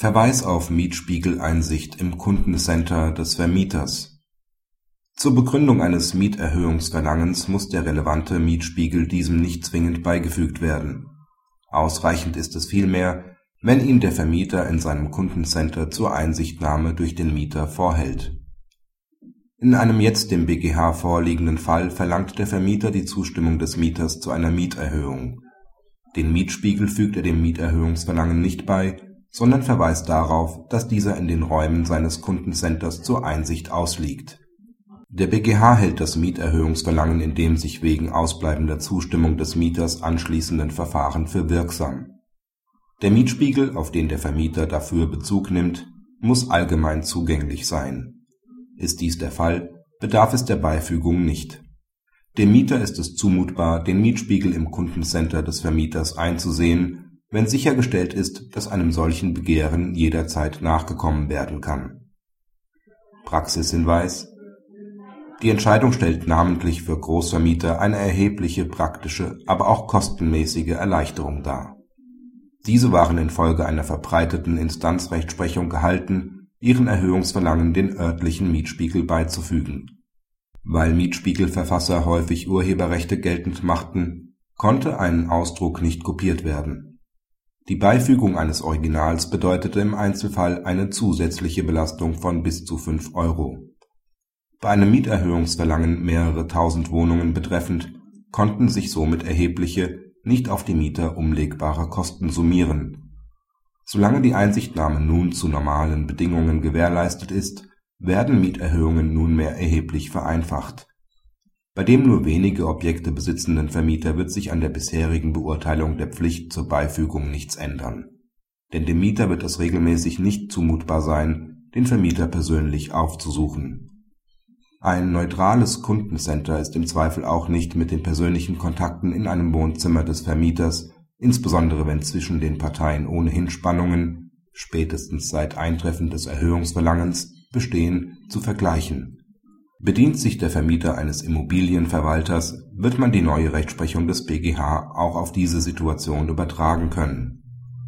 Verweis auf Mietspiegeleinsicht im Kundencenter des Vermieters Zur Begründung eines Mieterhöhungsverlangens muss der relevante Mietspiegel diesem nicht zwingend beigefügt werden. Ausreichend ist es vielmehr, wenn ihn der Vermieter in seinem Kundencenter zur Einsichtnahme durch den Mieter vorhält. In einem jetzt dem BGH vorliegenden Fall verlangt der Vermieter die Zustimmung des Mieters zu einer Mieterhöhung. Den Mietspiegel fügt er dem Mieterhöhungsverlangen nicht bei sondern verweist darauf, dass dieser in den Räumen seines Kundencenters zur Einsicht ausliegt. Der BGH hält das Mieterhöhungsverlangen in dem sich wegen ausbleibender Zustimmung des Mieters anschließenden Verfahren für wirksam. Der Mietspiegel, auf den der Vermieter dafür Bezug nimmt, muss allgemein zugänglich sein. Ist dies der Fall, bedarf es der Beifügung nicht. Dem Mieter ist es zumutbar, den Mietspiegel im Kundencenter des Vermieters einzusehen wenn sichergestellt ist, dass einem solchen Begehren jederzeit nachgekommen werden kann. Praxishinweis Die Entscheidung stellt namentlich für Großvermieter eine erhebliche praktische, aber auch kostenmäßige Erleichterung dar. Diese waren infolge einer verbreiteten Instanzrechtsprechung gehalten, ihren Erhöhungsverlangen den örtlichen Mietspiegel beizufügen. Weil Mietspiegelverfasser häufig Urheberrechte geltend machten, konnte ein Ausdruck nicht kopiert werden die Beifügung eines Originals bedeutete im Einzelfall eine zusätzliche Belastung von bis zu fünf Euro. Bei einem Mieterhöhungsverlangen mehrere tausend Wohnungen betreffend konnten sich somit erhebliche, nicht auf die Mieter umlegbare Kosten summieren. Solange die Einsichtnahme nun zu normalen Bedingungen gewährleistet ist, werden Mieterhöhungen nunmehr erheblich vereinfacht bei dem nur wenige Objekte besitzenden Vermieter wird sich an der bisherigen Beurteilung der Pflicht zur Beifügung nichts ändern, denn dem Mieter wird es regelmäßig nicht zumutbar sein, den Vermieter persönlich aufzusuchen. Ein neutrales Kundencenter ist im Zweifel auch nicht mit den persönlichen Kontakten in einem Wohnzimmer des Vermieters, insbesondere wenn zwischen den Parteien ohnehin Spannungen, spätestens seit Eintreffen des Erhöhungsverlangens, bestehen, zu vergleichen Bedient sich der Vermieter eines Immobilienverwalters, wird man die neue Rechtsprechung des BGH auch auf diese Situation übertragen können.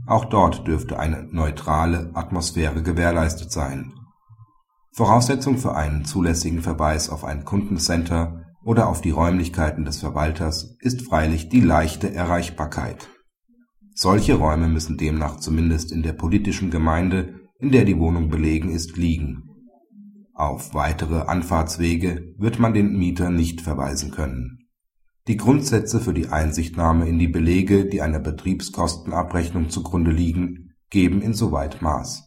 Auch dort dürfte eine neutrale Atmosphäre gewährleistet sein. Voraussetzung für einen zulässigen Verweis auf ein Kundencenter oder auf die Räumlichkeiten des Verwalters ist freilich die leichte Erreichbarkeit. Solche Räume müssen demnach zumindest in der politischen Gemeinde, in der die Wohnung belegen ist, liegen auf weitere Anfahrtswege wird man den Mieter nicht verweisen können. Die Grundsätze für die Einsichtnahme in die Belege, die einer Betriebskostenabrechnung zugrunde liegen, geben insoweit Maß